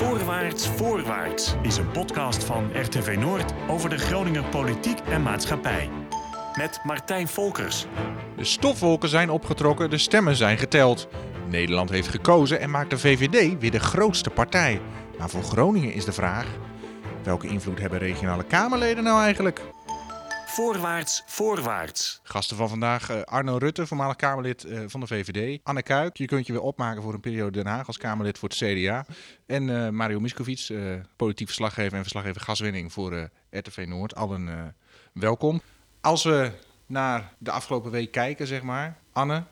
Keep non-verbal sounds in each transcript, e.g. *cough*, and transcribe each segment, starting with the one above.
Voorwaarts, voorwaarts is een podcast van RTV Noord over de Groninger politiek en maatschappij. Met Martijn Volkers. De stofwolken zijn opgetrokken, de stemmen zijn geteld. Nederland heeft gekozen en maakt de VVD weer de grootste partij. Maar voor Groningen is de vraag: welke invloed hebben regionale Kamerleden nou eigenlijk? Voorwaarts, voorwaarts. Gasten van vandaag uh, Arno Rutte, voormalig Kamerlid uh, van de VVD. Anne Kuik, je kunt je weer opmaken voor een periode Den Haag als Kamerlid voor het CDA. En uh, Mario Miskovic, politiek verslaggever en verslaggever gaswinning voor RTV Noord. Allen welkom. Als we naar de afgelopen week kijken, zeg maar. Anne,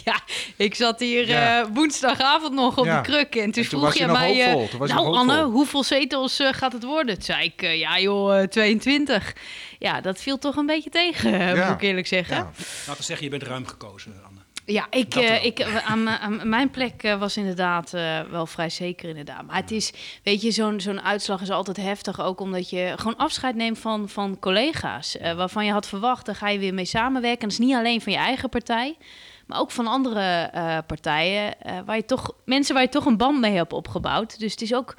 *laughs* Ja, ik zat hier ja. uh, woensdagavond nog op ja. de kruk en toen, en vroeg je mij... Uh, nou Anne, hoeveel zetels uh, gaat het worden? Toen zei ik, ja joh, 22. Ja, dat viel toch een beetje tegen, ja. moet ik eerlijk zeggen. Ja. Laten we zeggen, je bent ruim gekozen, Anne. Ja, ik, uh, ik, aan, aan, mijn plek uh, was inderdaad uh, wel vrij zeker inderdaad. Maar het is, weet je, zo'n zo'n uitslag is altijd heftig. Ook omdat je gewoon afscheid neemt van, van collega's. waarvan je had verwacht, daar ga je weer mee samenwerken. En dat is niet alleen van je eigen partij. Maar ook van andere partijen. waar je toch, mensen waar je toch een band mee hebt opgebouwd. Dus het is ook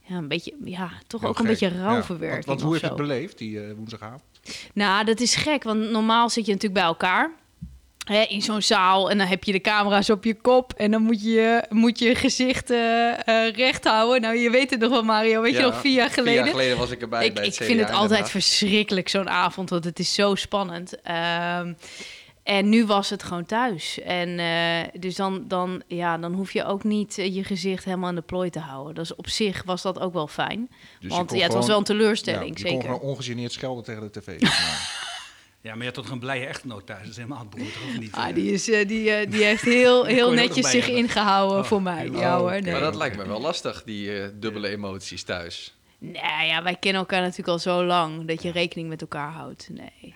ja, een beetje, ja, toch Heel ook gek. een beetje rouwverwerking. Ja, want, want hoe heb je het beleefd, die woensdagavond? Nou, dat is gek. Want normaal zit je natuurlijk bij elkaar Hè, in zo'n zaal en dan heb je de camera's op je kop en dan moet je moet je gezicht uh, uh, recht houden. Nou, je weet het nog wel, Mario. Weet ja, je nog, vier jaar geleden? Vier jaar geleden was ik erbij ik, bij Ik het vind het altijd verschrikkelijk, zo'n avond, want het is zo spannend. Um, en nu was het gewoon thuis. En uh, dus dan, dan, ja, dan hoef je ook niet je gezicht helemaal aan de plooi te houden. Dus op zich was dat ook wel fijn. Dus want ja, het gewoon, was wel een teleurstelling, ja, je zeker. kon gewoon ongegeneerd schelden tegen de tv. *laughs* Ja, maar je had toch een blije echtgenoot thuis. Dat is helemaal beroerd, of niet? Ah, die, is, uh, die, uh, die heeft heel, *laughs* heel netjes zich hebben. ingehouden oh, voor mij. Oh, ja, hoor, nee. Maar dat lijkt me wel lastig, die uh, dubbele emoties thuis. Nee, ja, wij kennen elkaar natuurlijk al zo lang dat je rekening met elkaar houdt. Nee.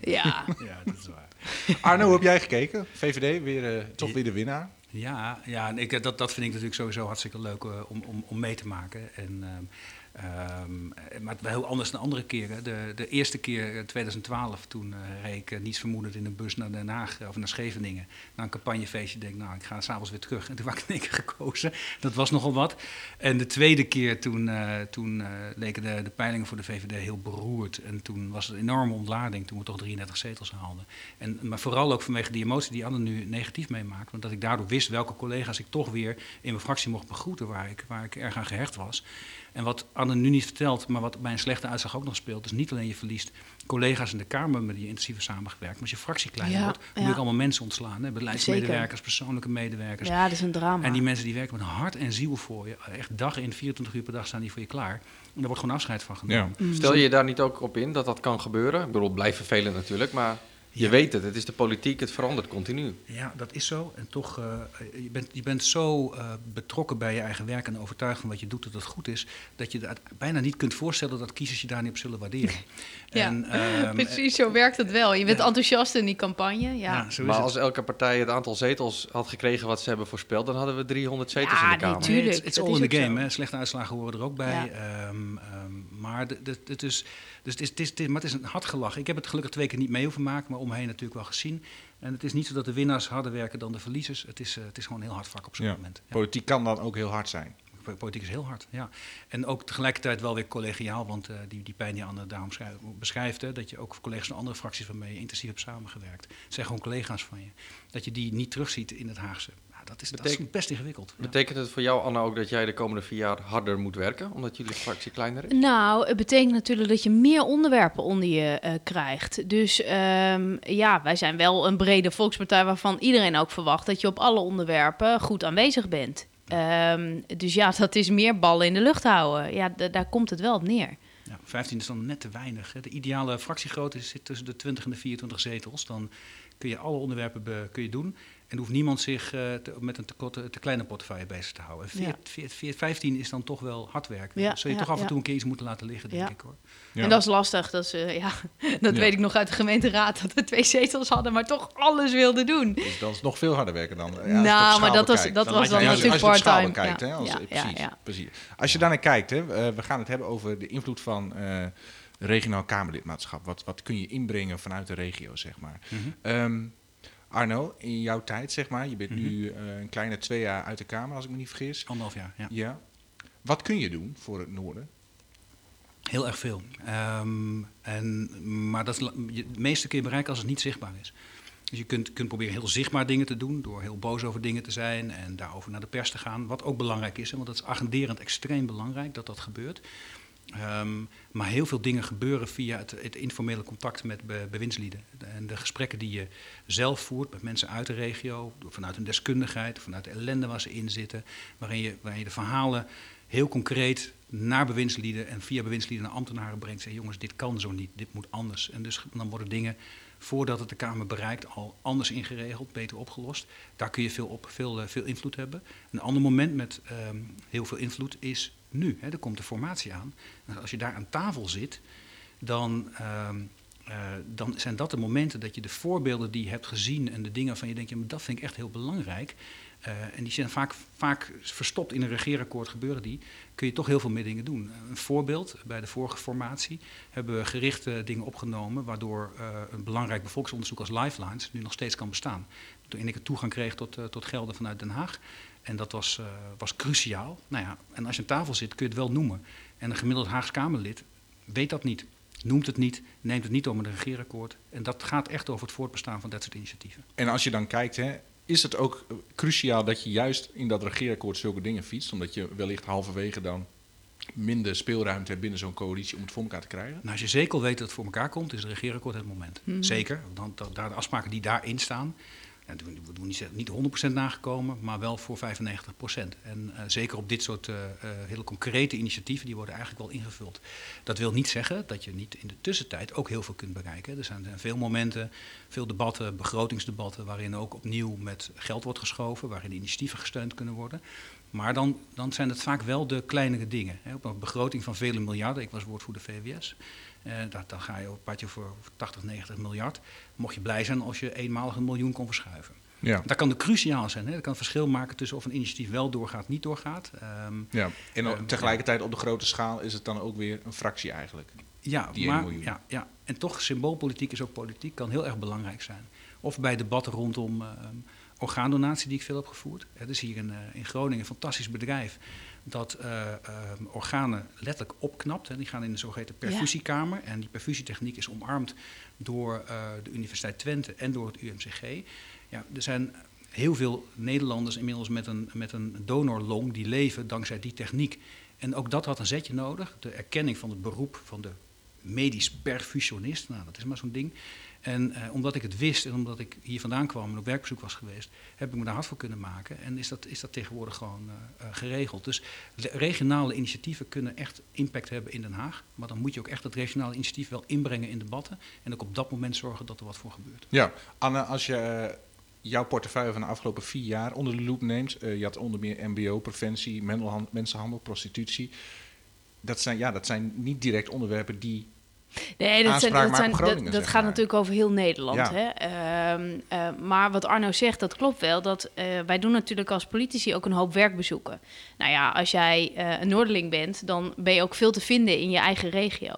Ja. *laughs* ja, dat is waar. *laughs* Arno, heb jij gekeken? VVD, weer, toch weer de winnaar? Ja, ja en ik, dat, dat vind ik natuurlijk sowieso hartstikke leuk om, om, om mee te maken. En, um, Um, maar het wel heel anders dan andere keren. De, de eerste keer, 2012, toen uh, reed ik niets vermoedend in een bus naar Den Haag of naar Scheveningen. Na een campagnefeestje denk nou, ik ga s'avonds weer terug. En toen was ik in keer gekozen. Dat was nogal wat. En de tweede keer, toen, toen leken de, de peilingen voor de VVD heel beroerd. En toen was het een enorme ontlading, toen we toch 33 zetels haalden. En, maar vooral ook vanwege die emotie die Anne nu negatief meemaakt. Want dat ik daardoor wist welke collega's ik toch weer in mijn fractie mocht begroeten, waar ik, waar ik erg aan gehecht was. En wat Anne nu niet vertelt, maar wat bij een slechte uitslag ook nog speelt, is niet alleen je verliest collega's in de Kamer met die je intensief samengewerkt, maar als je fractie kleiner Ja, wordt, moet je ja. ook allemaal mensen ontslaan. Hè? Beleidsmedewerkers, persoonlijke medewerkers. Ja, dat is een drama. En die mensen die werken met hart en ziel voor je, echt dag in, 24 uur per dag staan die voor je klaar. En daar wordt gewoon afscheid van genomen. Mm. Stel je daar niet ook op in dat dat kan gebeuren? Ik bedoel, het blijft vervelend natuurlijk, maar je Ja. weet het. Het is de politiek, het verandert continu. Ja, dat is zo. En toch, eh, je, bent, je bent zo eh, betrokken bij je eigen werk en overtuigd van wat je doet dat het goed is, dat je het bijna niet kunt voorstellen dat kiezers je daar niet op zullen waarderen. *laughs* Ja, En, ehm, *laughs* Precies, zo werkt het wel. Je bent ja. enthousiast in die campagne. Ja, Ja, zo is Maar het. als elke partij het aantal zetels had gekregen wat ze hebben voorspeld, dan hadden we 300 zetels Ja, in de Kamer. tuurlijk. Het is dat all in the game. Hè. Slechte uitslagen horen er ook bij. Ja. Ehm, ehm, maar, het is, dus het, is, het, is, het, is, maar het is een hard gelachen. Ik heb het gelukkig twee keer niet mee hoeven maken, maar om me heen natuurlijk wel gezien. En het is niet zo dat de winnaars harder werken dan de verliezers. Het is, eh, het is gewoon een heel hard vak op zo'n Ja. moment. Ja. Politiek kan dan ook heel hard zijn. Po- Politiek is heel hard, ja. En ook tegelijkertijd wel weer collegiaal, want eh, die, die pijn die Anne daarom schrijf- beschrijft, hè, dat je ook collega's van andere fracties waarmee je intensief hebt samengewerkt, zijn gewoon collega's van je, dat je die niet terugziet in het Haagse. Dat, is, dat is best ingewikkeld. Ja. Betekent het voor jou, Anna, ook dat jij de komende vier jaar harder moet werken, omdat jullie fractie kleiner is? Nou, het betekent natuurlijk dat je meer onderwerpen onder je eh, krijgt. Dus ehm, ja, wij zijn wel een brede volkspartij waarvan iedereen ook verwacht dat je op alle onderwerpen goed aanwezig bent. Ehm, dus ja, dat is meer ballen in de lucht houden. Ja, d- daar komt het wel op neer. Ja, 15 is dan net te weinig. Hè. De ideale fractiegrootte zit tussen de 20 en de 24 zetels. Dan kun je alle onderwerpen be- kun je doen. En hoeft niemand zich eh, te- met een te, korte, te kleine portefeuille bezig te houden. En Ja. 14, 14, 15 is dan toch wel hard. Ja, Dan zul je ja, toch af en ja. toe een keer iets moeten laten liggen, denk Ja. ik hoor. Ja. En dat is lastig. Dat, is, eh, ja, *laughs* dat Ja. weet ik nog uit de gemeenteraad, dat we twee zetels hadden, maar toch alles wilden doen. Dus dat is nog veel harder werken dan. Nou, maar dat was, dat was dan als je- natuurlijk part-time. kijkt, Ja, hè, als- ja, ja, precies. Als je daarnaar kijkt, hè, eh, we gaan het hebben over de invloed van eh, regionaal Kamerlidmaatschap. Wat, wat kun je inbrengen vanuit de regio, zeg maar. Ehm, Arno, in jouw tijd, zeg maar, je bent Mhm. nu eh, een kleine twee jaar uit de Kamer, als ik me niet vergis. Anderhalf jaar, ja. Ja. Wat kun je doen voor het noorden? Heel erg veel. Ehm, en, maar dat het meeste kun je bereiken als het niet zichtbaar is. Dus je kunt, kunt proberen heel zichtbaar dingen te doen, door heel boos over dingen te zijn en daarover naar de pers te gaan. Wat ook belangrijk is, hè, want dat is agenderend extreem belangrijk dat dat gebeurt. Ehm, maar heel veel dingen gebeuren via het, het informele contact met be- bewindslieden. En de gesprekken die je zelf voert met mensen uit de regio, vanuit hun deskundigheid, vanuit de ellende waar ze in zitten, waarin je, waarin je de verhalen heel concreet naar bewindslieden en via bewindslieden naar ambtenaren brengt. Zeg, jongens, dit kan zo niet, dit moet anders. En dus dan worden dingen, voordat het de Kamer bereikt, al anders ingeregeld, beter opgelost. Daar kun je veel, op, veel, eh, veel invloed hebben. Een ander moment met ehm, heel veel invloed is nu. Hè, er komt de formatie aan. En als je daar aan tafel zit, dan, ehm, eh, dan zijn dat de momenten dat je de voorbeelden die je hebt gezien en de dingen van je denkt, ja, dat vind ik echt heel belangrijk. Eh, en die zijn vaak, vaak verstopt in een regeerakkoord gebeuren die, kun je toch heel veel meer dingen doen. Een voorbeeld, bij de vorige formatie hebben we gerichte dingen opgenomen, waardoor eh, een belangrijk bevolkingsonderzoek als Lifelines nu nog steeds kan bestaan. Toen ik toegang kreeg tot, tot gelden vanuit Den Haag. En dat was, eh, was cruciaal. Nou ja, en als je aan tafel zit, kun je het wel noemen. En een gemiddeld Haags Kamerlid weet dat niet. Noemt het niet, neemt het niet om een regeerakkoord. En dat gaat echt over het voortbestaan van dat soort initiatieven. En als je dan kijkt, hè, is het ook cruciaal dat je juist in dat regeerakkoord zulke dingen fietst? Omdat je wellicht halverwege dan minder speelruimte hebt binnen zo'n coalitie om het voor elkaar te krijgen? Nou, als je zeker weet dat het voor elkaar komt, is het regeerakkoord het moment. Mhm. Zeker, want dat, daar de afspraken die daarin staan, doen, doen niet, niet 100% nagekomen, maar wel voor 95%. En eh, zeker op dit soort eh, hele concrete initiatieven, die worden eigenlijk wel ingevuld. Dat wil niet zeggen dat je niet in de tussentijd ook heel veel kunt bereiken. Er zijn, zijn veel momenten, veel debatten, begrotingsdebatten, waarin ook opnieuw met geld wordt geschoven, waarin initiatieven gesteund kunnen worden. Maar dan, dan zijn het vaak wel de kleinere dingen. Hè. Op een begroting van vele miljarden, ik was woordvoerder VWS, eh, daar, dan ga je op een padje voor 80, 90 miljard. Mocht je blij zijn als je eenmalig een miljoen kon verschuiven. Ja. Dat kan de cruciaal zijn. Hè. Dat kan het verschil maken tussen of een initiatief wel doorgaat, niet doorgaat. Ehm, ja. En Eh, tegelijkertijd op de grote schaal is het dan ook weer een fractie eigenlijk. Ja, maar, ja, ja, en toch symboolpolitiek is ook politiek, kan heel erg belangrijk zijn. Of bij debatten rondom ehm, orgaandonatie die ik veel heb gevoerd. Het is hier in, eh, in Groningen een fantastisch bedrijf dat eh, ehm, organen letterlijk opknapt. Hè. Die gaan in de zogeheten perfusiekamer. En die perfusietechniek is omarmd door eh, de Universiteit Twente en door het UMCG. Ja, er zijn heel veel Nederlanders inmiddels met een, met een donorlong die leven dankzij die techniek. En ook dat had een zetje nodig. De erkenning van het beroep van de medisch perfusionist. Nou, dat is maar zo'n ding. En eh, omdat ik het wist en omdat ik hier vandaan kwam en op werkbezoek was geweest, heb ik me daar hard voor kunnen maken. En is dat, is dat tegenwoordig gewoon eh, eh, geregeld. Dus regionale initiatieven kunnen echt impact hebben in Den Haag. Maar dan moet je ook echt dat regionale initiatief wel inbrengen in debatten. En ook op dat moment zorgen dat er wat voor gebeurt. Ja, Anne, als je jouw portefeuille van de afgelopen vier jaar onder de loep neemt, je had onder meer MBO, preventie, mensenhandel, prostitutie. Dat zijn, ja, dat zijn niet direct onderwerpen die. Nee, dat, zijn, dat, zijn, gaat maar. natuurlijk over heel Nederland. Ja. Hè? Ehm, eh, maar wat Arno zegt, dat klopt wel. Dat, eh, wij doen natuurlijk als politici ook een hoop werkbezoeken. Nou ja, als jij eh, een Noorderling bent, dan ben je ook veel te vinden in je eigen regio.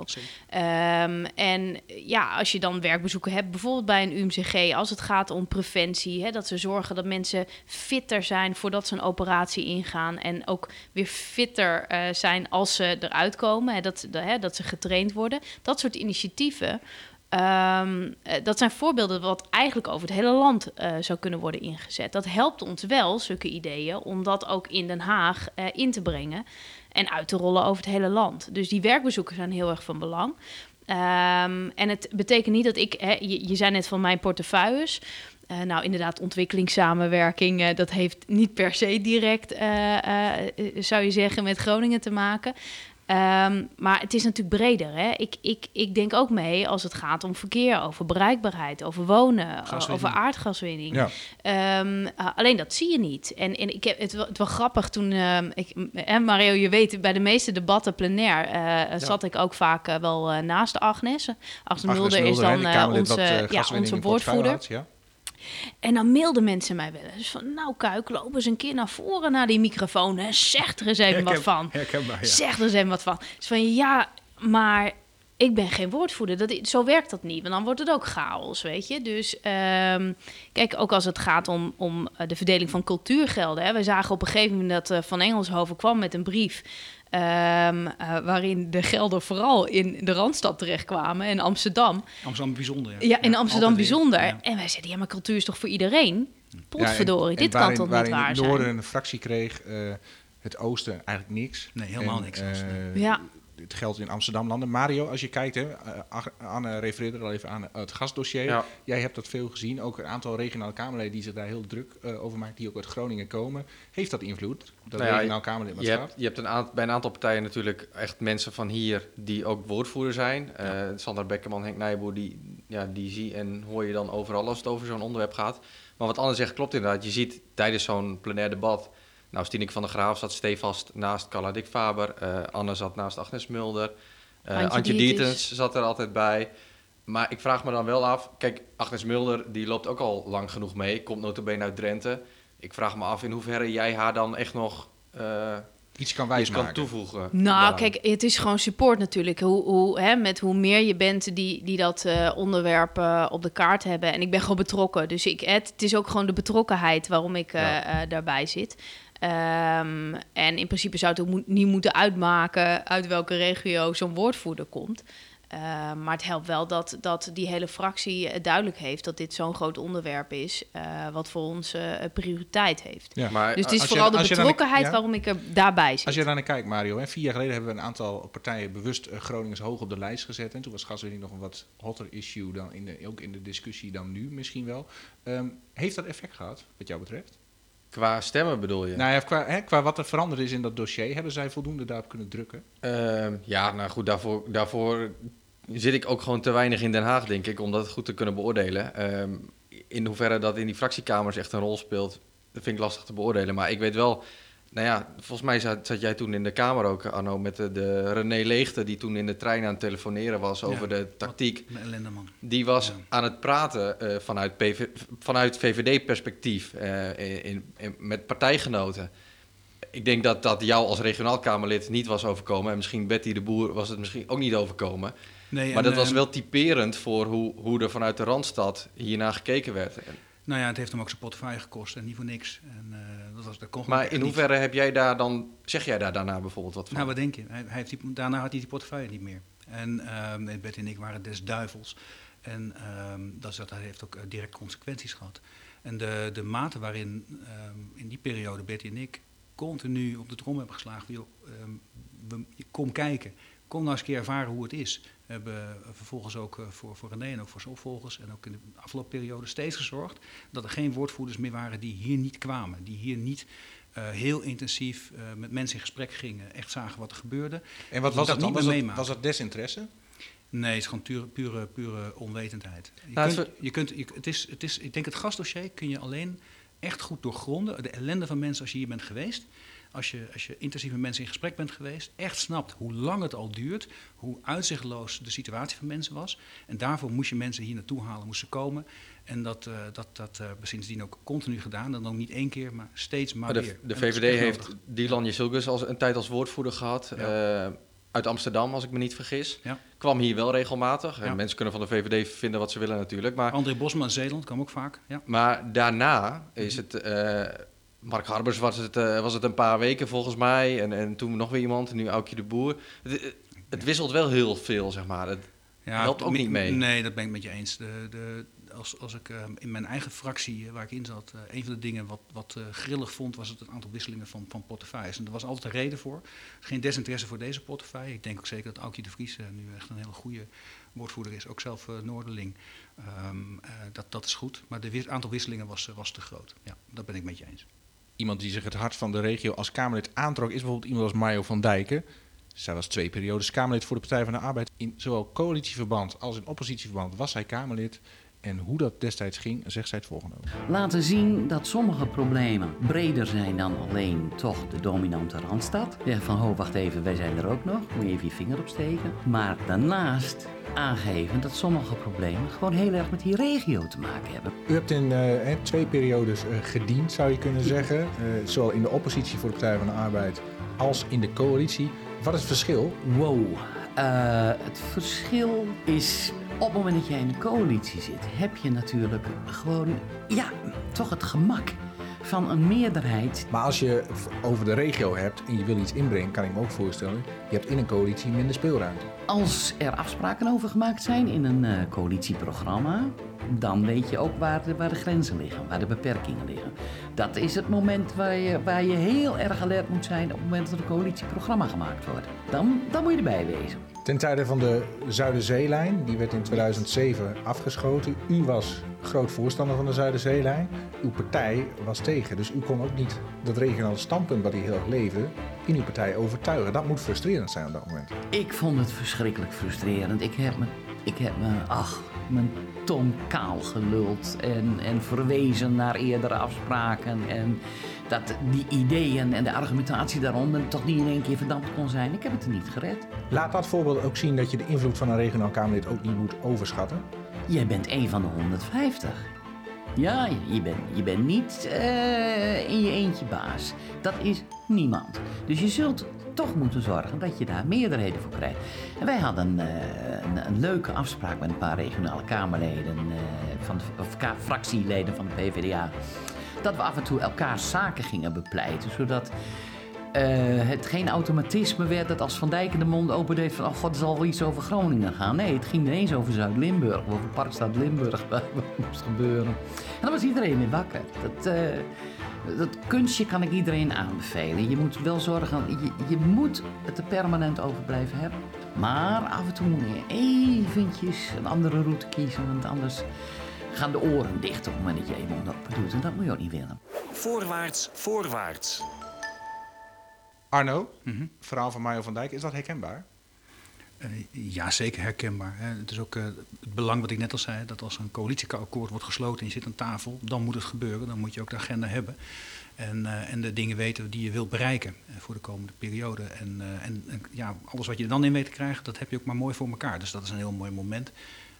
Ehm, en ja, als je dan werkbezoeken hebt, bijvoorbeeld bij een UMCG, als het gaat om preventie, hè, dat ze zorgen dat mensen fitter zijn voordat ze een operatie ingaan en ook weer fitter eh, zijn als ze eruit komen, hè, dat, de- hè, dat ze getraind worden. Dat soort initiatieven. ehm, eh, dat zijn voorbeelden wat eigenlijk over het hele land eh, zou kunnen worden ingezet. Dat helpt ons wel, zulke ideeën, om dat ook in Den Haag eh, in te brengen en uit te rollen over het hele land. Dus die werkbezoeken zijn heel erg van belang. Ehm, en het betekent niet dat ik, hè, je, je zei net van mijn portefeuilles. Eh, nou, inderdaad, ontwikkelingssamenwerking, dat heeft niet per se direct, zou je zeggen, met Groningen te maken. Ehm, maar het is natuurlijk breder. Hè? Ik, ik, ik denk ook mee als het gaat om verkeer, over bereikbaarheid, over wonen, over aardgaswinning. Ja. Ehm, alleen dat zie je niet. En, en ik heb het, wel- het was grappig toen, ehm, ik, en Mario, je weet, bij de meeste debatten plenair eh, zat ik ook vaak eh, wel eh, naast Agnes. Agnes, Mulder is Mulder, dan onze, ja, onze woordvoerder. ja. En dan mailden mensen mij wel eens van, nou Kuik, loop eens een keer naar voren naar die microfoon en zeg er eens even wat van. Ja. Zeg er eens even wat van. Dus van ja, maar ik ben geen woordvoerder. Dat, zo werkt dat niet, want dan wordt het ook chaos, weet je. Dus ehm, kijk, ook als het gaat om, om eh, de verdeling van cultuurgelden. Hè. We zagen op een gegeven moment dat eh, Van Engelshoven kwam met een brief... ehm, eh, waarin de gelden vooral in de Randstad terechtkwamen en Amsterdam. Amsterdam bijzonder. Ja, in Amsterdam weer. bijzonder. Ja. En wij zeiden, ja, maar cultuur is toch voor iedereen? Potverdorie, Ja, en dit kan waarin- toch niet waarin waar het noorden zijn? een fractie kreeg, eh, het oosten eigenlijk niks. Nee, helemaal En, niks. eh, Ja. Het geldt in Amsterdam landen. Mario, als je kijkt, hè, eh, Anne refereerde er al even aan het gasdossier. Ja. Jij hebt dat veel gezien. Ook een aantal regionale Kamerleden die zich daar heel druk eh, over maken, die ook uit Groningen komen. Heeft dat invloed, dat Nou ja, regionaal Je hebt, je hebt een aantal, bij een aantal partijen natuurlijk echt mensen van hier die ook woordvoerder zijn. Eh Sander Bekkerman, Henk Nijboer, die, ja, die zie en hoor je dan overal als het over zo'n onderwerp gaat. Maar wat Anne zegt klopt inderdaad. Je ziet tijdens zo'n plenair debat... Nou, Stineke van der Graaf zat stevast naast Carla Dick Faber. eh, Anne zat naast Agnes Mulder. eh Antje Antje, Dietens. Zat er altijd bij. Maar ik vraag me dan wel af... Kijk, Agnes Mulder die loopt ook al lang genoeg mee. Komt notabene uit Drenthe. Ik vraag me af in hoeverre jij haar dan echt nog... eh, Iets kan iets wijsmaken. kan toevoegen. Nou, daaraan. kijk, het is gewoon support natuurlijk. Hoe, hoe, hè, met hoe meer je bent die, die dat eh, onderwerp op de kaart hebben. En ik ben gewoon betrokken. Dus ik, het, het is ook gewoon de betrokkenheid waarom ik Ja. daarbij zit. Ehm, en in principe zou het ook niet moeten uitmaken uit welke regio zo'n woordvoerder komt. Ehm, maar het helpt wel dat, dat die hele fractie eh, duidelijk heeft dat dit zo'n groot onderwerp is, eh, wat voor ons eh, prioriteit heeft. Ja. Maar Dus het is je- vooral de betrokkenheid ja? waarom ik er daarbij zit. Als je daar naar kijkt, Mario, hè, vier jaar geleden hebben we een aantal partijen bewust Groningers hoog op de lijst gezet. En toen was gaswinning nog een wat hotter issue dan in de, ook in de discussie dan nu misschien wel. Ehm, heeft dat effect gehad, wat jou betreft? Qua stemmen bedoel je? Nou ja, qua, hè, qua wat er veranderd is in dat dossier, hebben zij voldoende daarop kunnen drukken? Ehm, ja, nou goed, daarvoor, daarvoor zit ik ook gewoon te weinig in Den Haag, denk ik, om dat goed te kunnen beoordelen. Ehm, in hoeverre dat in die fractiekamers echt een rol speelt, dat vind ik lastig te beoordelen. Maar ik weet wel, nou ja, volgens mij zat, zat jij toen in de Kamer ook, Arno, met de, de René Leegte, die toen in de trein aan het telefoneren was over Ja, de tactiek. Ellende man. Die was Ja. aan het praten eh, vanuit, PV vanuit VVD-perspectief eh, in, in- met partijgenoten. Ik denk dat dat jou als regionaal Kamerlid niet was overkomen. En misschien Betty de Boer was het misschien ook niet overkomen. Nee, maar en, dat was wel typerend voor hoe, hoe er vanuit de Randstad hiernaar gekeken werd. En- Nou ja, het heeft hem ook zijn portefeuille gekost en niet voor niks. En, eh, dat was, dat kon Maar in hoeverre heb jij daar dan, zeg jij daar daarna bijvoorbeeld wat van? Nou, wat denk je? Hij, hij heeft die, daarna had hij die portefeuille niet meer. En ehm Betty en ik waren des duivels. En ehm, dat, dat heeft ook eh, direct consequenties gehad. En de, de mate waarin ehm, in die periode Betty en ik continu op de trom hebben geslagen. Joh, ehm, we- kom kijken. Kom nou eens een keer ervaren hoe het is. We hebben vervolgens ook eh, voor, voor René en ook voor zijn opvolgers en ook in de afgelopen periode steeds gezorgd dat er geen woordvoerders meer waren die hier niet kwamen. Die hier niet eh, heel intensief eh, met mensen in gesprek gingen, echt zagen wat er gebeurde. En wat was dat dan? niet Was dat, was dat desinteresse? Nee, het is gewoon pure, pure, pure onwetendheid. Je Nou, kunt, het je kunt, je, het is, het is, ik denk het gasdossier kun je alleen echt goed doorgronden. De ellende van mensen als je hier bent geweest. Als je, als je intensief met mensen in gesprek bent geweest. Echt snapt hoe lang het al duurt. Hoe uitzichtloos de situatie van mensen was. En daarvoor moest je mensen hier naartoe halen, moesten komen. En dat, eh, dat, dat hebben we sindsdien ook continu gedaan. En dan niet één keer, maar steeds maar, Maar weer. de, de dat is VVD heeft. Dylan Jesulgus als een tijd als woordvoerder gehad. Ja. eh, uit Amsterdam, als ik me niet vergis. Ja. Kwam hier wel regelmatig. En Ja. mensen kunnen van de VVD vinden wat ze willen natuurlijk. Maar André Bosman, Zeeland, kwam ook vaak. Ja. Maar daarna is het. Eh, Mark Harbers was het, eh, was het een paar weken volgens mij. En, en toen nog weer iemand. En nu Aukje de Boer. Het, het wisselt wel heel veel, zeg maar. Het, helpt ook niet mee. Nee, dat ben ik met je eens. De, de, als, als ik eh, in mijn eigen fractie eh, waar ik in zat, eh, een van de dingen wat, wat eh, grillig vond, was het aantal wisselingen van, van portefeuilles. En er was altijd een reden voor. Geen desinteresse voor deze portefeuille. Ik denk ook zeker dat Aukje de Vries eh, nu echt een hele goede woordvoerder is. Ook zelf eh, Noorderling. Ehm, eh, dat, dat is goed. Maar het aantal wisselingen was, eh, was te groot. Ja, dat ben ik met je eens. Iemand die zich het hart van de regio als Kamerlid aantrok, is bijvoorbeeld iemand als Mario van Dijken. Zij was twee periodes Kamerlid voor de Partij van de Arbeid. In zowel coalitieverband als in oppositieverband was zij Kamerlid. En hoe dat destijds ging, zegt zij het volgende. over. laten zien dat sommige problemen breder zijn dan alleen toch de dominante randstad. Zeggen van, ho, wacht even, wij zijn er ook nog. Moet je even je vinger opsteken. Maar daarnaast aangeven dat sommige problemen gewoon heel erg met die regio te maken hebben. U hebt in eh, hè, twee periodes eh, gediend, zou je kunnen zeggen. Eh, zowel in de oppositie voor de Partij van de Arbeid als in de coalitie. Wat is het verschil? Wow, eh, het verschil is op het moment dat jij in een coalitie zit, heb je natuurlijk gewoon, ja, toch het gemak van een meerderheid. Maar als je over de regio hebt en je wil iets inbrengen, kan ik me ook voorstellen, je hebt in een coalitie minder speelruimte. Als er afspraken over gemaakt zijn in een eh, coalitieprogramma, dan weet je ook waar de, waar de grenzen liggen, waar de beperkingen liggen. Dat is het moment waar je, waar je heel erg alert moet zijn op het moment dat er een coalitieprogramma gemaakt wordt. Dan, dan moet je erbij wezen. Ten tijde van de Zuiderzeelijn, die werd in 2007 afgeschoten. U was groot voorstander van de Zuiderzeelijn. Uw partij was tegen, dus u kon ook niet dat regionale standpunt wat u heel erg leefde in uw partij overtuigen. Dat moet frustrerend zijn op dat moment. Ik vond het verschrikkelijk frustrerend. Ik heb me, ik heb me ach, mijn tong kaal geluld en, en verwezen naar eerdere afspraken. En dat die ideeën en de argumentatie daaronder toch niet in één keer verdampt kon zijn. Ik heb het er niet gered. Laat dat voorbeeld ook zien dat je de invloed van een regionaal Kamerlid ook niet moet overschatten. Jij bent een van de 150. Ja, je bent, je bent niet eh, in je eentje baas. Dat is niemand. Dus je zult toch moeten zorgen dat je daar meerderheden voor krijgt. En wij hadden eh, een, een leuke afspraak met een paar regionale Kamerleden, eh, van of fractieleden van de PvdA. Dat we af en toe elkaars zaken gingen bepleiten, zodat eh, het geen automatisme werd dat als Van Dijk de mond opendeed van... oh god, er zal wel iets over Groningen gaan. Nee, het ging ineens over Zuid-Limburg, over Parkstad Limburg, *laughs* wat moest gebeuren. En dan was iedereen weer wakker. Dat, eh, dat kunstje kan ik iedereen aanbevelen. Je moet wel zorgen, je, je moet het er permanent over blijven hebben. Maar af en toe moet je eventjes een andere route kiezen, want anders gaan de oren dicht op het moment dat je even open doet. En dat moet je ook niet willen. Voorwaarts, voorwaarts. Arno, verhaal van Mario van Dijk, is dat herkenbaar? Eh, ja, zeker herkenbaar. Hè. Het is ook eh, het belang wat ik net al zei, dat als een coalitieakkoord wordt gesloten en je zit aan tafel, dan moet het gebeuren. Dan moet je ook de agenda hebben. En, eh, en de dingen weten die je wilt bereiken voor de komende periode. En, eh, en, en ja, alles wat je er dan in weet te krijgen, dat heb je ook maar mooi voor elkaar. Dus dat is een heel mooi moment.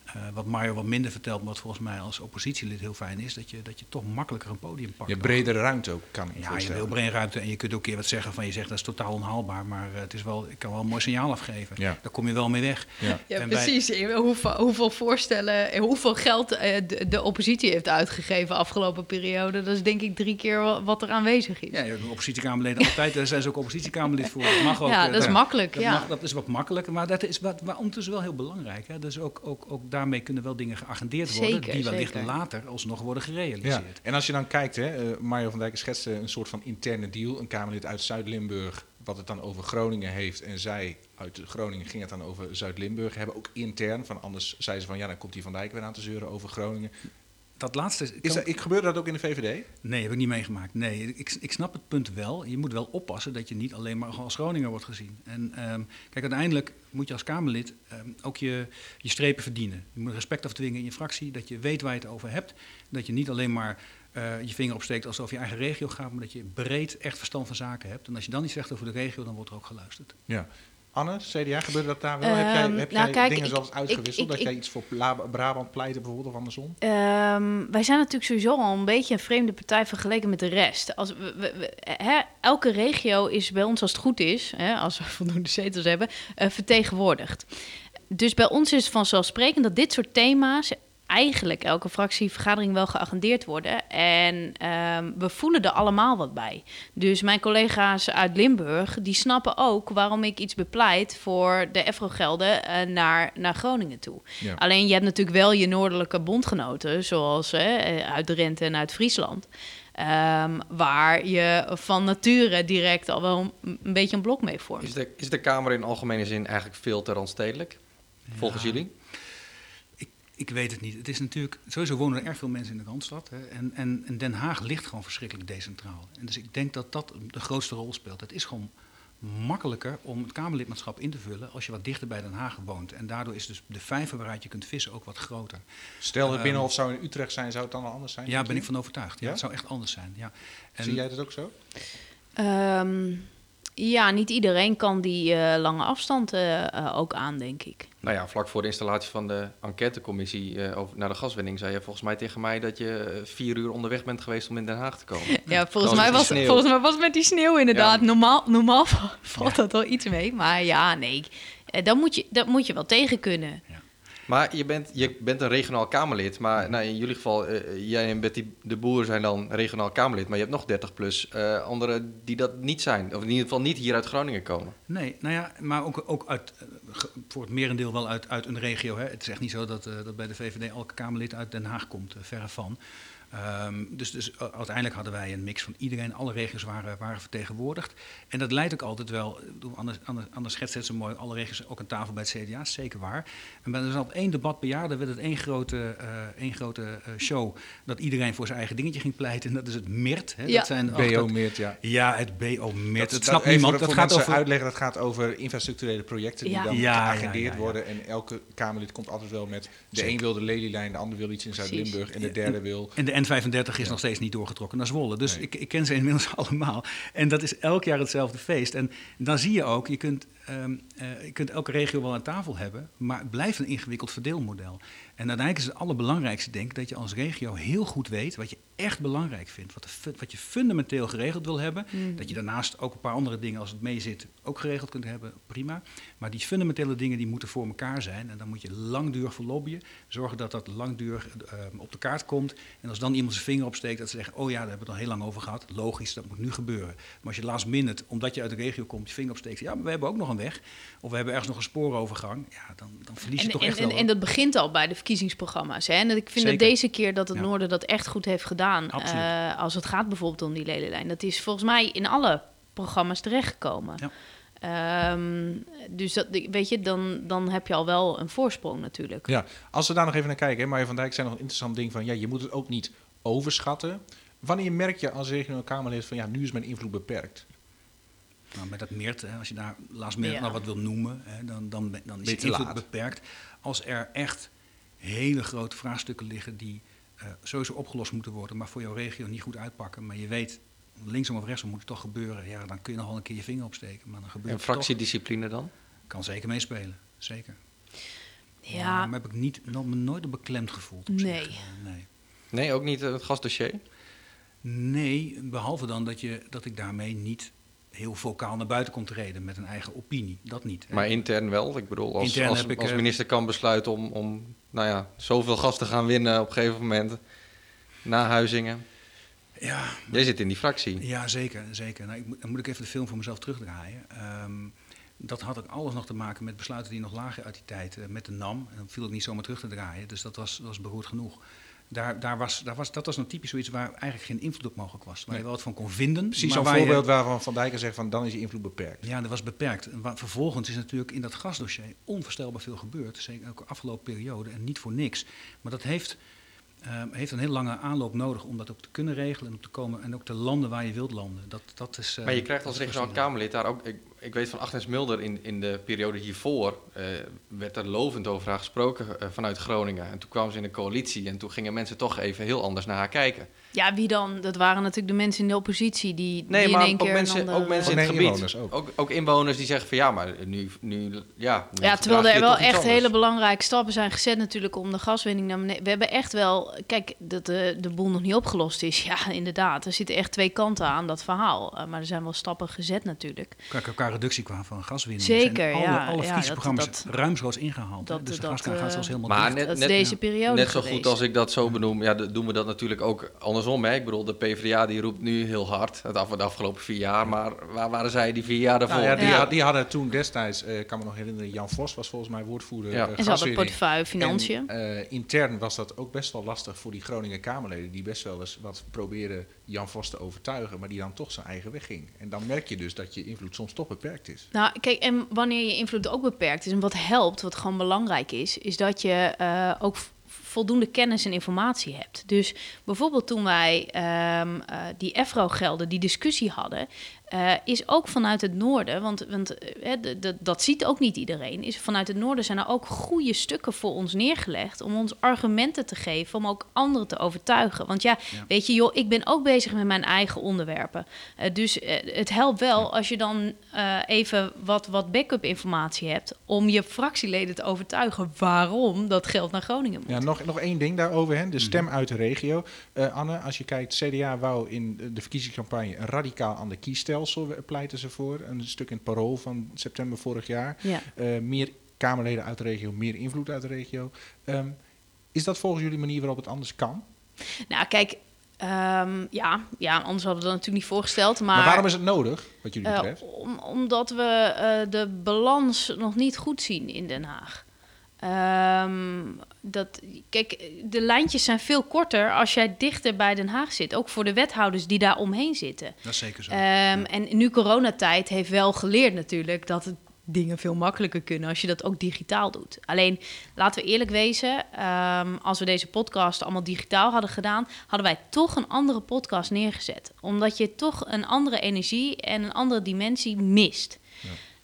Eh, wat Mario wat minder vertelt, maar wat volgens mij als oppositielid heel fijn is, dat je, dat je toch makkelijker een podium pakt. Je hebt bredere ruimte ook, kan ik Ja, je wil brein ruimte en je kunt ook een keer wat zeggen van je zegt dat is totaal onhaalbaar, maar eh, het is wel, ik kan wel een mooi signaal afgeven. Ja. Daar kom je wel mee weg. Ja. Precies. Hoeveel, hoeveel voorstellen, en hoeveel geld eh, de, de oppositie heeft uitgegeven afgelopen periode. Dat is denk ik drie keer wa- wat er aanwezig is. Ja, je hebt oppositiekamerleden *laughs* altijd, daar zijn ze ook oppositiekamerlid voor. Dat mag ook. Ja, eh, dat is makkelijk, Dat, ja. mag- dat is wat makkelijker, maar dat is wat, wat ondertussen wel heel belangrijk. Hè? Dus ook, ook, ook daarmee kunnen wel dingen geagendeerd worden Zeker, die wellicht zeker. later alsnog worden Ja, gerealiseerd. en als je dan kijkt, hè, eh, Mario van Dijk schetste een soort van interne deal. Een Kamerlid uit Zuid-Limburg, wat het dan over Groningen heeft. En zij uit Groningen ging het dan over Zuid-Limburg. Hebben ook intern, van anders zeiden ze van ja, dan komt die Van Dijk weer aan te zeuren over Groningen. Dat laatste Is dat, ik, gebeurde dat ook in de VVD? Nee, heb ik niet meegemaakt. Nee, ik, ik snap het punt wel. Je moet wel oppassen dat je niet alleen maar als Groninger wordt gezien. En ehm, kijk, uiteindelijk moet je als Kamerlid ehm, ook je, je strepen verdienen. Je moet respect afdwingen in je fractie, dat je weet waar je het over hebt. Dat je niet alleen maar eh, je vinger opsteekt alsof je eigen regio gaat, maar dat je breed echt verstand van zaken hebt. En als je dan iets zegt over de regio, dan wordt er ook geluisterd. Ja. Anne, CDA, gebeurde dat daar wel? heb jij, Ehm, heb nou, jij kijk, dingen ik- zoals uitgewisseld? ik- dat jij iets voor Brabant pleitte bijvoorbeeld of andersom? Ehm, wij zijn natuurlijk sowieso al een beetje een vreemde partij vergeleken met de rest. Als we, we- we- hè, elke regio is bij ons, als het goed is, hè, als we *laughs* voldoende zetels hebben, eh, vertegenwoordigd. Dus bij ons is het vanzelfsprekend dat dit soort thema's eigenlijk elke fractievergadering wel geagendeerd worden. En ehm, we voelen er allemaal wat bij. Dus mijn collega's uit Limburg, die snappen ook waarom ik iets bepleit voor de EFRO-gelden eh, naar, naar Groningen toe. Ja. Alleen je hebt natuurlijk wel je noordelijke bondgenoten, zoals hè, uit Drenthe en uit Friesland. ehm, waar je van nature direct al wel een, een beetje een blok mee vormt. Is de, is de Kamer in algemene zin eigenlijk veel te randstedelijk? Volgens Ja. jullie? Ik, weet het niet. Het is natuurlijk, sowieso wonen er erg veel mensen in de Randstad. Hè, en, en, en Den Haag ligt gewoon verschrikkelijk decentraal. En dus ik denk dat dat de grootste rol speelt. Het is gewoon makkelijker om het Kamerlidmaatschap in te vullen als je wat dichter bij Den Haag woont. En daardoor is dus de vijver waaruit je kunt vissen ook wat groter. Stel het Ehm, Binnenhof zou in Utrecht zijn, zou het dan wel anders zijn? Ja, ben je? ik van overtuigd. Ja, Ja? Het zou echt anders zijn. Ja. En, Zie jij dat ook zo? Ehm, ja, niet iedereen kan die eh, lange afstand eh, ook aan, denk ik. Nou ja, vlak voor de installatie van de enquêtecommissie eh, over, naar de gaswinning zei je volgens mij tegen mij dat je eh, vier uur onderweg bent geweest om in Den Haag te komen. *laughs* Ja, volgens mij, was, volgens mij was het met die sneeuw inderdaad. Ja. Normaal, normaal *laughs* valt dat wel iets mee. Maar ja, nee. Eh, Dat moet je, dat moet je wel tegen kunnen. Maar je bent, je bent een regionaal Kamerlid, maar nou, in jullie geval, eh, jij en Betty de Boer zijn dan regionaal Kamerlid, maar je hebt nog 30 plus eh, anderen die dat niet zijn, of in ieder geval niet hier uit Groningen komen. Nee, nou ja, maar ook, ook uit, voor het merendeel wel uit, uit een regio. Hè. Het is echt niet zo dat, eh, dat bij de VVD elke Kamerlid uit Den Haag komt, eh, verre van. Ehm, dus dus uh, uiteindelijk hadden wij een mix van iedereen, alle regio's waren, waren vertegenwoordigd. En dat leidt ook altijd wel, Anne, Anne, Anne schetst het zo mooi, alle regio's ook aan tafel bij het CDA, zeker waar. En bij- er is altijd één debat per jaar, dan werd het één grote, eh, één grote eh, show, dat iedereen voor zijn eigen dingetje ging pleiten. En dat is het MIRT. Hè. Ja. Dat zijn BO dat- Meert, ja. Ja, het BO-MIRT. Dat, dat snapt niemand. Voor, Dat voor gaat over... uitleggen, dat gaat over infrastructurele projecten die Ja. dan Ja, ja, geagendeerd ja, ja. worden. En elke Kamerlid komt altijd wel met, de Zeker. een wil de Lelylijn, de ander wil iets in. Zuid-Limburg en de derde wil... En de N35 is nog steeds niet doorgetrokken naar Zwolle. Dus Nee. ik, ik ken ze inmiddels *laughs* allemaal. En dat is elk jaar hetzelfde feest. En dan zie je ook, je kunt, ehm, eh, je kunt elke regio wel aan tafel hebben, maar het blijft een ingewikkeld verdeelmodel. En uiteindelijk is het allerbelangrijkste, denk ik, dat je als regio heel goed weet wat je echt belangrijk vindt. Wat, de wat je fundamenteel geregeld wil hebben. Dat je daarnaast ook een paar andere dingen, als het mee zit, ook geregeld kunt hebben. Prima. Maar die fundamentele dingen die moeten voor elkaar zijn. En dan moet je langdurig voor lobbyen. Zorgen dat dat langdurig ehm, op de kaart komt. En als dan iemand zijn vinger opsteekt, dat ze zeggen: Oh ja, daar hebben we het al heel lang over gehad. Logisch, dat moet nu gebeuren. Maar als je last minute, omdat je uit de regio komt, je vinger opsteekt. Ja, maar we hebben ook nog een weg. Of we hebben ergens nog een spoorovergang. Ja, dan, dan verlies je En, toch en, echt en, wel. en dat begint al bij de verkiezingsprogramma's. Hè? En ik vind dat deze keer dat het Ja. Noorden dat echt goed heeft gedaan. Eh, als het gaat bijvoorbeeld om die ledenlijn. Dat is volgens mij in alle programma's terechtgekomen. Ja. Ehm, dus dat, weet je, dan, dan heb je al wel een voorsprong natuurlijk. Ja, als we daar nog even naar kijken, hè, Marja van Dijk zei nog een interessant ding van, ja, je moet het ook niet overschatten. Wanneer merk je als regionaal Kamerlid van, ja, nu is mijn invloed beperkt? Nou, met dat meert, hè, als je daar laatst meer Ja. nou wat wil noemen, hè, dan, dan, ben- dan is je je te invloed laat. beperkt. Als er echt hele grote vraagstukken liggen die eh, sowieso opgelost moeten worden, maar voor jouw regio niet goed uitpakken, maar je weet, linksom of rechtsom moet het toch gebeuren, ja, dan kun je nog wel een keer je vinger opsteken. Maar dan gebeurt En het toch. fractiediscipline dan? Kan zeker meespelen, zeker. Ja, Maar heb ik niet, nog, me nooit beklemd gevoeld op Nee. zich. Nee. Nee, ook niet eh, het gasdossier? Nee, behalve dan dat, je, dat ik daarmee niet heel vocaal naar buiten kom te reden met een eigen opinie. Dat niet. hè. Maar intern wel. Ik bedoel, als, Intern als, heb ik, als eh, minister kan besluiten om, om nou ja, zoveel gas te gaan winnen op een gegeven moment. Na Huizingen. Ja, Jij zit in die fractie. Ja, zeker. zeker. Nou, ik dan moet ik even de film voor mezelf terugdraaien. Ehm, dat had ook alles nog te maken met besluiten die nog lagen uit die tijd eh, met de NAM. En dan viel ik niet zomaar terug te draaien. Dus dat was, was beroerd genoeg. Daar, daar was, daar was, dat was nou typisch zoiets waar eigenlijk geen invloed op mogelijk was. Waar Nee. je wel wat van kon vinden. Precies zo'n je- voorbeeld waarvan Van Dijk zegt van, dan is je invloed beperkt. Ja, dat was beperkt. En vervolgens is natuurlijk in dat gasdossier onvoorstelbaar veel gebeurd. Zeker ook de afgelopen periode. En niet voor niks. Maar dat heeft, ehm, heeft een hele lange aanloop nodig om dat ook te kunnen regelen. En, te komen, en ook te landen waar je wilt landen. Dat, dat is, eh, Maar je krijgt als regionaal. Kamerlid daar ook... Ik, ik weet van Agnes Mulder in, in de periode hiervoor... eh, werd er lovend over haar gesproken eh, vanuit Groningen. En toen kwamen ze in de coalitie en toen gingen mensen toch even heel anders naar haar kijken. Ja, wie dan? Dat waren natuurlijk de mensen in de oppositie die, Nee, die in maar één ook keer een mensen, andere- ook mensen in het gebied. inwoners ook. Ook, ook inwoners die zeggen van ja, maar nu... nu ja, nu Ja, terwijl er wel echt anders. hele belangrijke stappen zijn gezet natuurlijk om de gaswinning naar beneden. We hebben echt wel, kijk, dat de, de boel nog niet opgelost is. *laughs* Ja, inderdaad. Er zitten echt twee kanten aan dat verhaal. Uh, maar er zijn wel stappen gezet natuurlijk. Qua, qua reductie qua van gaswinning. Zeker, zijn alle, ja, alle ja, dat- ruimschoots ingehaald. hè. dat- dus de gaskaart gaat eh, zelfs helemaal Maar dicht. net- deze periode Net zo goed als ik dat zo benoem, ja, dat doen we dat natuurlijk ook andersom. Hè? Ik bedoel, de PvdA die roept nu heel hard, het af, de afgelopen vier jaar. Maar waar waren zij die vier jaar daarvoor? Nou ja, die, Ja. had- die hadden toen destijds, eh, ik kan me nog herinneren, Jan Vos was volgens mij woordvoerder Ja. eh, En ze hadden portefeuille financiën. En, eh, intern was dat ook best wel lastig voor die Groningen Kamerleden, die best wel eens wat probeerden Jan Vos te overtuigen, maar die dan toch zijn eigen weg ging. En dan merk je dus dat je invloed soms toch beperkt is. Nou, kijk, en wanneer je invloed ook beperkt is en wat helpt, wat gewoon belangrijk is, is dat je eh, ook voldoende kennis en informatie hebt. Dus bijvoorbeeld toen wij ehm, eh, die EFRO-gelden, die discussie hadden, eh, is ook vanuit het noorden, want, want eh, dat ziet ook niet iedereen, is vanuit het noorden zijn er ook goede stukken voor ons neergelegd om ons argumenten te geven, om ook anderen te overtuigen. Want ja, Ja. weet je, joh, ik ben ook bezig met mijn eigen onderwerpen. Eh, dus het helpt wel als je dan even wat, wat backup informatie hebt om je fractieleden te overtuigen waarom dat geld naar Groningen moet. Ja, nog, nog één ding daarover, hè? de stem uit de regio. Anne, als je kijkt, CDA wou in de verkiezingscampagne radicaal ander kiesstelsel eh, pleiten ze voor. Een stuk in het parool van september vorig jaar. Ja. Eh, meer Kamerleden uit de regio, meer invloed uit de regio. Ehm, is dat volgens jullie manier waarop het anders kan? Nou, kijk, ehm, ja, ja, anders hadden we dat natuurlijk niet voorgesteld. Maar, Maar, waarom is het nodig, wat jullie eh, betreft? om, omdat we eh, de balans nog niet goed zien in Den Haag. Ehm, dat, kijk, de lijntjes zijn veel korter als jij dichter bij Den Haag zit. Ook voor de wethouders die daar omheen zitten. Dat is zeker zo. Ehm, En nu coronatijd heeft wel geleerd natuurlijk dat het dingen veel makkelijker kunnen als je dat ook digitaal doet. Alleen, laten we eerlijk wezen, ehm, als we deze podcast allemaal digitaal hadden gedaan, hadden wij toch een andere podcast neergezet. Omdat je toch een andere energie en een andere dimensie mist.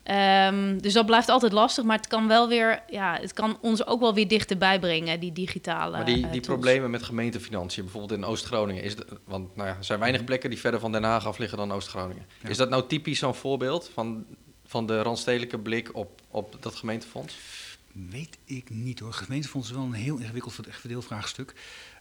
Ehm, dus dat blijft altijd lastig, maar het kan wel weer, ja, het kan ons ook wel weer dichterbij brengen, die digitale. Maar die, eh, die tools. problemen met gemeentefinanciën, bijvoorbeeld in Oost-Groningen, is de- want nou ja, er zijn weinig plekken die verder van Den Haag af liggen dan Oost-Groningen. Ja. Is dat nou typisch zo'n voorbeeld van, van de randstedelijke blik op, op dat gemeentefonds? Weet ik niet hoor. Gemeentefonds is wel een heel ingewikkeld verde- verdeelvraagstuk.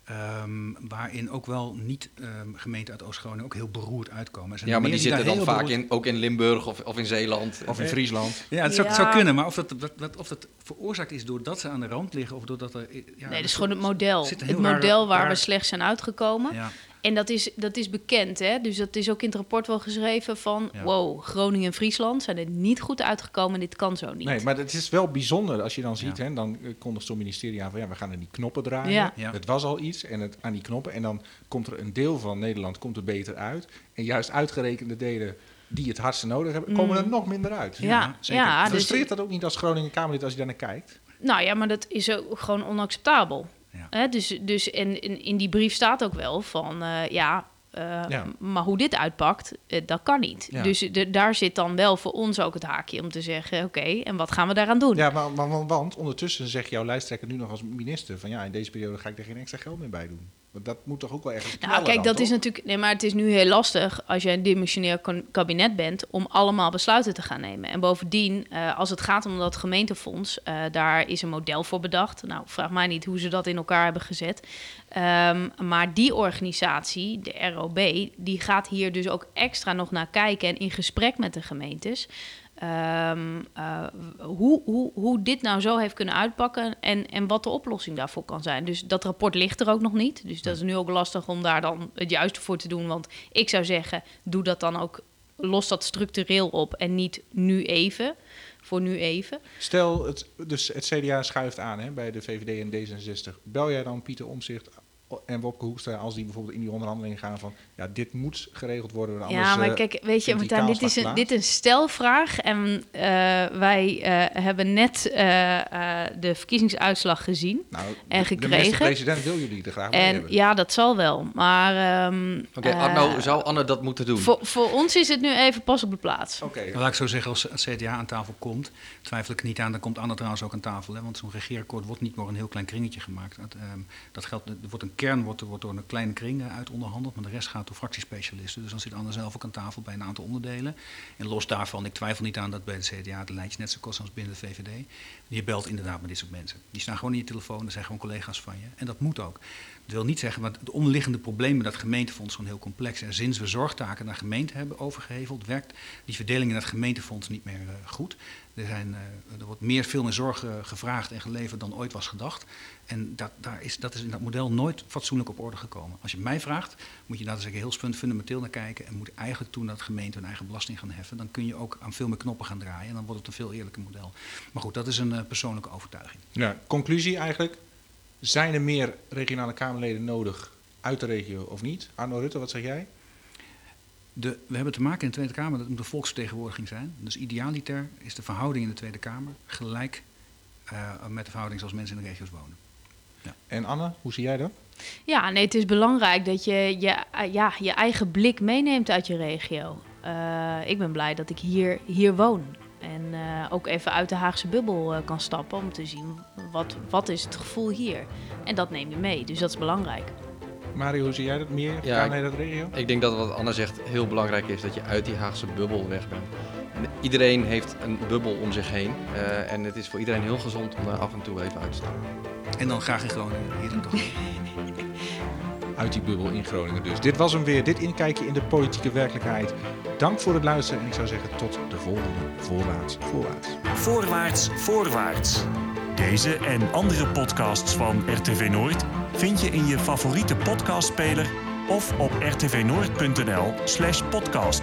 Ehm, waarin ook wel niet ehm, gemeenten uit Oost-Groningen ook heel beroerd uitkomen. Ja, maar die zitten dan vaak beroerd- in, ook in Limburg of, of in Zeeland. Of in Friesland? Ja, het zou, Ja. zou kunnen, maar of dat, dat, dat- of dat veroorzaakt is doordat ze aan de rand liggen of doordat er. Ja, Nee, dat is gewoon het model. Het model waar we raar- slecht zijn uitgekomen. Ja, En dat is, dat is bekend, hè? Dus dat is ook in het rapport wel geschreven van... Ja. wow, Groningen en Friesland zijn er niet goed uitgekomen. Dit kan zo niet. Nee, maar het is wel bijzonder als je dan ziet, Ja. hè, dan eh, kondigt zo'n ministerie aan van ja, we gaan aan die knoppen draaien. Ja. Ja. Het was al iets en het, aan die knoppen en dan komt er een deel van Nederland komt er beter uit. En juist uitgerekende delen die het hardste nodig hebben, komen er Mm. nog minder uit. ja, Ja, zeker. ja, dus, Frustreert dat ook niet als Groningen Kamerlid als je daar naar kijkt? nou ja, maar dat is ook gewoon onacceptabel. Ja. Hè? Dus, dus en, in, in die brief staat ook wel van, eh, ja, eh, Ja. maar hoe dit uitpakt, eh, dat kan niet. Ja. Dus de, daar zit dan wel voor ons ook het haakje om te zeggen, oké, en wat gaan we daaraan doen? Ja, maar, maar, want- want ondertussen zegt jouw lijsttrekker nu nog als minister van ja, in deze periode ga ik er geen extra geld meer bij doen. Dat moet toch ook wel ergens Nou, kijk, dat is natuurlijk. Nee, maar het is nu heel lastig als je een dimensionair kon- kabinet bent om allemaal besluiten te gaan nemen. En bovendien, eh, als het gaat om dat gemeentefonds, eh, daar is een model voor bedacht. Nou, vraag mij niet hoe ze dat in elkaar hebben gezet. Ehm, maar die organisatie, de ROB, die gaat hier dus ook extra nog naar kijken en in gesprek met de gemeentes. Ehm, eh, hoe, hoe, hoe dit nou zo heeft kunnen uitpakken en, en wat de oplossing daarvoor kan zijn. Dus dat rapport ligt er ook nog niet. Dus dat is nu ook lastig om daar dan het juiste voor te doen. Want ik zou zeggen, doe dat dan ook, los dat structureel op en niet nu even. Voor nu even. Stel, het, dus het CDA schuift aan hè, bij de VVD en D66. Bel jij dan Pieter Omzicht en Wopke Hoekstra als die bijvoorbeeld in die onderhandelingen gaan van ja, dit moet geregeld worden. Anders, ja, maar eh, kijk, weet je, Martijn, dit is, een, dit is een stelvraag. En eh, wij eh, hebben net eh, eh, de verkiezingsuitslag gezien. nou, en de- De gekregen. minister-president wil jullie er graag bij En hebben. ja, dat zal wel. Maar ehm, Oké, Arno, zou Anne dat moeten doen? voor, voor ons is het nu even pas op de plaats. Oké, Maar laat ik zo zeggen, als het CDA aan tafel komt, twijfel ik niet aan, dan komt Anne trouwens ook aan tafel. Hè, want zo'n regeerakkoord wordt niet door een heel klein kringetje gemaakt. Dat, ehm, dat geldt, er wordt een kern wordt, door een kleine kring eh, uit onderhandeld, maar de rest gaat door fractiespecialisten. Dus dan zit Anne zelf ook aan tafel bij een aantal onderdelen. En los daarvan, ik twijfel niet aan dat bij de CDA de lijntjes net zo kost als binnen de VVD. Je belt inderdaad met dit soort mensen. Die staan gewoon in je telefoon, dat zijn gewoon collega's van je. En dat moet ook. Dat wil niet zeggen, want de onderliggende problemen, dat gemeentefonds gewoon heel complex. En sinds we zorgtaken naar gemeente hebben overgeheveld, werkt die verdeling in het gemeentefonds niet meer eh, goed. Er, zijn, eh, er wordt meer, veel meer zorg eh, gevraagd en geleverd dan ooit was gedacht. En dat, daar is, dat is in dat model nooit fatsoenlijk op orde gekomen. Als je mij vraagt, moet je daar dus een heel fun- fundamenteel naar kijken. En moet eigenlijk toen dat gemeente hun eigen belasting gaan heffen. Dan kun je ook aan veel meer knoppen gaan draaien. En dan wordt het een veel eerlijker model. Maar goed, dat is een eh, persoonlijke overtuiging. Ja, conclusie eigenlijk. Zijn er meer regionale Kamerleden nodig uit de regio of niet? Arno Rutte, wat zeg jij? De, we hebben te maken in de Tweede Kamer, dat moet een volksvertegenwoordiging zijn. Dus idealiter is de verhouding in de Tweede Kamer gelijk eh, met de verhouding zoals mensen in de regio's wonen. En Anne, hoe zie jij dat? Ja, nee, het is belangrijk dat je je, eh, ja, je eigen blik meeneemt uit je regio. eh, ik ben blij dat ik hier, hier woon. En eh, ook even uit de Haagse bubbel eh, kan stappen om te zien wat, wat is het gevoel hier. En dat neem je mee, dus dat is belangrijk. Mario, hoe zie jij dat meer? Ja, Ja, dat regio? Ik denk dat wat Anna zegt heel belangrijk is, dat je uit die Haagse bubbel weg bent. En iedereen heeft een bubbel om zich heen. eh, en het is voor iedereen heel gezond om daar af en toe even uit te stappen. En dan graag in Groningen, hier dan toch. *laughs* Uit die bubbel in Groningen dus. Dit was hem weer, dit inkijkje in de politieke werkelijkheid. Dank voor het luisteren en ik zou zeggen tot de volgende Voorwaarts Voorwaarts. Voorwaarts, voorwaarts. Deze en andere podcasts van RTV Noord vind je in je favoriete podcastspeler of op rtvnoord.nl/podcast.